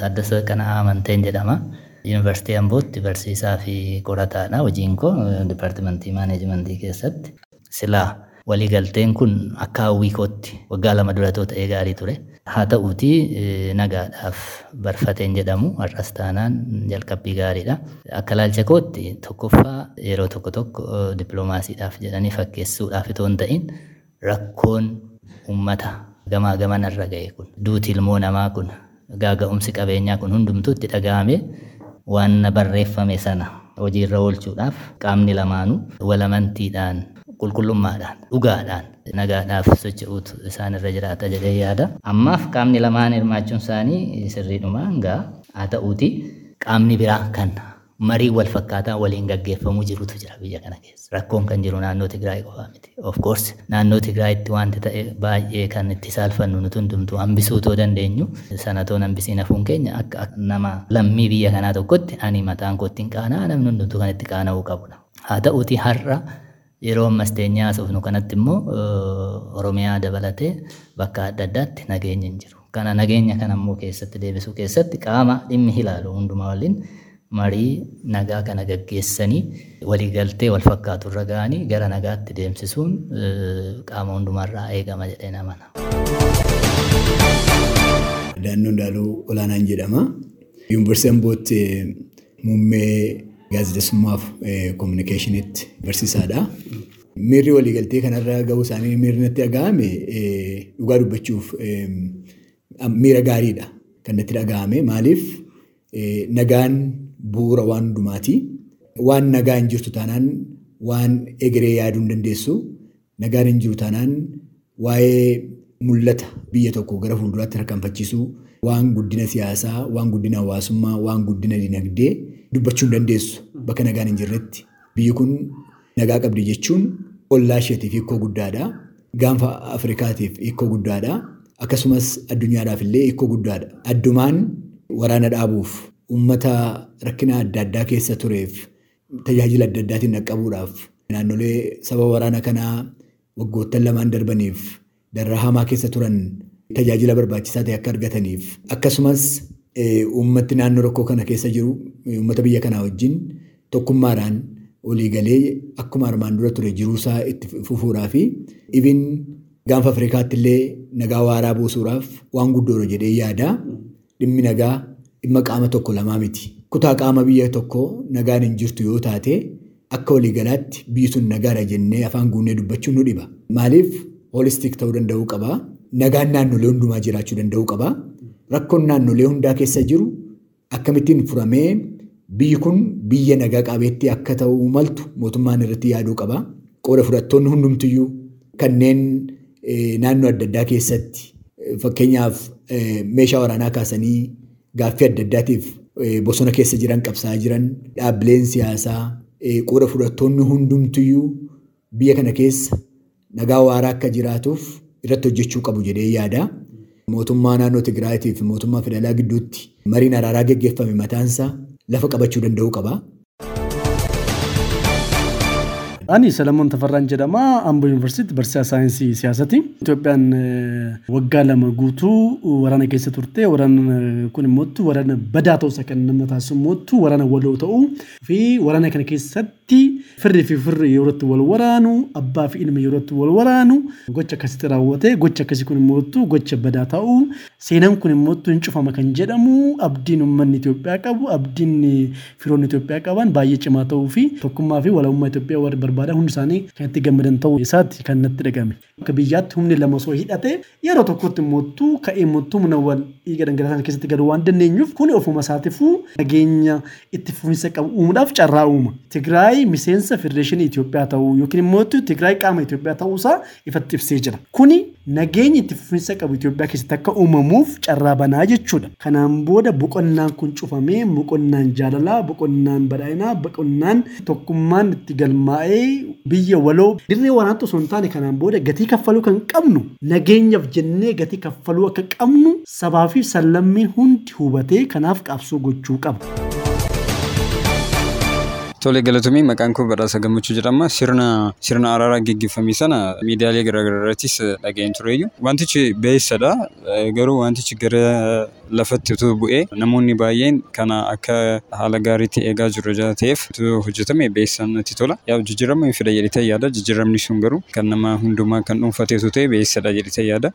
Taaddasa Qana'aa Amanteen jedhama. Yuunivarsiitii Ambootti barsiisaa fi qorataadha. Hojiin koo dipaartimentii maaneejimentii keessatti. Silaa waliigalteen kun akka hawwii kootti waggaa lama dura ta'ee gaarii ture. Haa ta'uutii nagaadhaaf barfateen jedhamu har'as taanaan jalqabbii gaariidha. Akka ilaalcha kootti tokkoffaa yeroo tokko tokko dippiloomaasiidhaaf jedhanii fakkeessuudhaaf itoo hin ta'in rakkoon uummata gamaa gamanarra ga'e kun. Duuti ilmoo namaa kun gaaga'umsi qabeenyaa kun hundumtuu itti dhaga'ame waan barreeffame sana hojiirra oolchuudhaaf qaamni lamaanuu walamantiidhaan qulqullummaadhaan dhugaadhaan nagaadhaaf socho'uutu isaanirra jiraata jedhee yaada. Ammaaf qaamni lamaan hirmaachuun isaanii sirriidhuma hangaa haa ta'uuti qaamni biraa kan marii wal fakkaataa waliin gaggeeffamuu jirutu jira biyya kana keessa. Rakkoon kan jiru naannoo Tigraay qofaa miti. Of course naannoo Tigraayitti wanti ta'e baay'ee kan itti saalfannu nuti hundumtuu hambisuu too dandeenyu sanatoon hambisiin hafuun keenya akka nama lammii biyya kanaa tokkotti ani mataan kootti hin qaanaa namni hundumtuu kan itti qaana'uu qabudha. Haa ta'uuti har'a yeroo ammas teenyaa haasofnu kanatti immoo Oromiyaa dabalatee bakka adda addaatti nageenyi hin jiru. Kana nageenya kana immoo keessatti deebisuu keessatti qaama dhimmi ilaalu hundumaa waliin marii nagaa kana gaggeessanii waliigaltee wal fakkaatu irra ga'anii gara nagaatti deemsisuun qaama hundumarraa eegama jedhee namana. Daannoo Ndaaluu Olaanaan jedhama. Yuunivarsiitii Ambootti muummee gaazexeessummaaf kominikeeshiniitti barsiisaadha. Miirri waliigaltee kanarra ga'uu isaanii miirri natti dhaga'ame dhugaa dubbachuuf miira gaariidha kan natti dhaga'ame. Maaliif nagaan bu'uura waan hundumaati. Waan nagaa hin jirtu taanaan waan egeree yaaduu hin dandeessu. Nagaan hin jiru taanaan waa'ee mul'ata biyya tokko gara fuulduraatti harkaanfachiisuu waan guddina siyaasaa, waan guddina hawaasummaa, waan guddina dinagdee dubbachuu hin dandeessu bakka nagaan hin jirretti. Biyyi kun nagaa qabdi jechuun ollaa isheetiif hiikoo guddaadha. Gaanfa Afrikaatiif hiikoo guddaadha. Akkasumas addunyaadhaaf illee hiikoo guddaadha. Addumaan waraana dhaabuuf uummata rakkina adda addaa keessa tureef tajaajila adda addaatiin dhaqqabuudhaaf naannolee saba waraana kanaa waggoottan lamaan darbaniif darraa hamaa keessa turan tajaajila barbaachisaa ta'e akka argataniif akkasumas uummatti naannoo rakkoo kana keessa jiru uummata biyya kanaa wajjin tokkummaadhaan waliigalee akkuma armaan dura ture jiruusaa itti fufuudhaa fi ibin gaanfa Afrikaatti illee nagaa waaraa buusuudhaaf waan guddoodha jedhee yaada. Dhimmi nagaa dhimma qaama tokko lamaa miti. Kutaa qaama biyya tokko nagaan hin jirtu yoo taate akka waliigalaatti biyyi sun nagaadha jennee afaan guunnee dubbachuun nu dhiba. Maaliif holistik ta'uu danda'uu qaba. Nagaan naannolee hundumaa jiraachuu danda'uu qaba. Rakkoon naannolee hundaa keessa jiru akkamittiin furamee biyyi kun biyya nagaa qabeettii akka ta'uu maltu mootummaan irratti yaaduu qaba. Qooda fudhattoonni hundumtiyyuu kanneen naannoo adda addaa keessatti fakkeenyaaf meeshaa waraanaa kaasanii gaaffii adda addaatiif bosona keessa jiran qabsaa'aa jiran dhaabbileen siyaasaa qooda fudhattoonni hundumtiyyuu biyya kana keessa nagaa waaraa akka jiraatuuf irratti hojjechuu qabu jedhee yaada. Mootummaa naannoo Tigraayitii fi mootummaa federaalaa gidduutti mariin araaraa geggeeffame mataansaa lafa qabachuu danda'uu qaba. Ani Salamoon Tafarraan jedhama. Amboo Yuunivarsiitii barsiisaa saayinsii siyaasati. Itoophiyaan waggaa lama guutuu waraana keessa turte. Waraanni kun immoo waraana badaa ta'uusaa kan nama taasisu waraana waloo ta'uu fi waraana kana keessatti firri fi firri yeroo itti wal waraanu abbaa fi ilma yeroo itti wal waraanu gocha akkasitti raawwate gocha akkasii kun immoo gocha badaa ta'uu seenaan kun immoo hin cufama kan jedhamu abdiin uummanni Itoophiyaa qabu abdiin firoonni Itoophiyaa qaban baay'ee cimaa ta'uu fi tokkummaa fi walabummaa Itoophiyaa warri barbaadan hundi isaanii kan itti gammadan ta'uu isaatti kan natti dhagame. Akka biyyaatti humni lama osoo hidhate yeroo tokkotti immoo ka'ee immoo humna wal dhiiga dhangalaasaa keessatti galuu waan dandeenyuuf kun ofuma isaatiifuu nageenya itti fufinsa qabu uumuudhaaf carraa uuma. Tigraay miseensa federeeshinii Itoophiyaa ta'uu yookiin immoo Tigraay qaama Itoophiyaa ta'uusaa ifatti ibsee jira. Kuni nageenya itti fufinsa qabu Itoophiyaa keessatti akka uumamuuf carraa banaa jechuudha. Kanaan booda boqonnaan kun cufamee boqonnaan jaalalaa, boqonnaan badhaadhinaa, boqonnaan tokkummaan itti galmaa'ee biyya waloo dirree waraanaa osoo hin taane kanaan booda gatii kaffaluu kan qabnu nageenyaaf jennee gatii kaffaluu akka qabnu sabaa fi sablammiin hundi hubatee kanaaf qabsoo gochuu qaba. Tole galatoomii maqaan koo Badhaasa Gammachuu jedhama. Sirna sirna araaraa geggeeffame sana miidiyaalee garaagaraa irrattis dhaga'een tureyyuu. Wantichi beessadha. Garuu wantichi gara lafatti utuu bu'ee namoonni baay'een kana akka haala gaariitti eegaa jiru ta'eef utuu hojjetame beessa natti tola. Yaa jijjiirama hin fida jedhee yaada. Jijjiiramni sun garuu kan nama hundumaa kan dhuunfateetu ta'e beessadha jedhee yaada.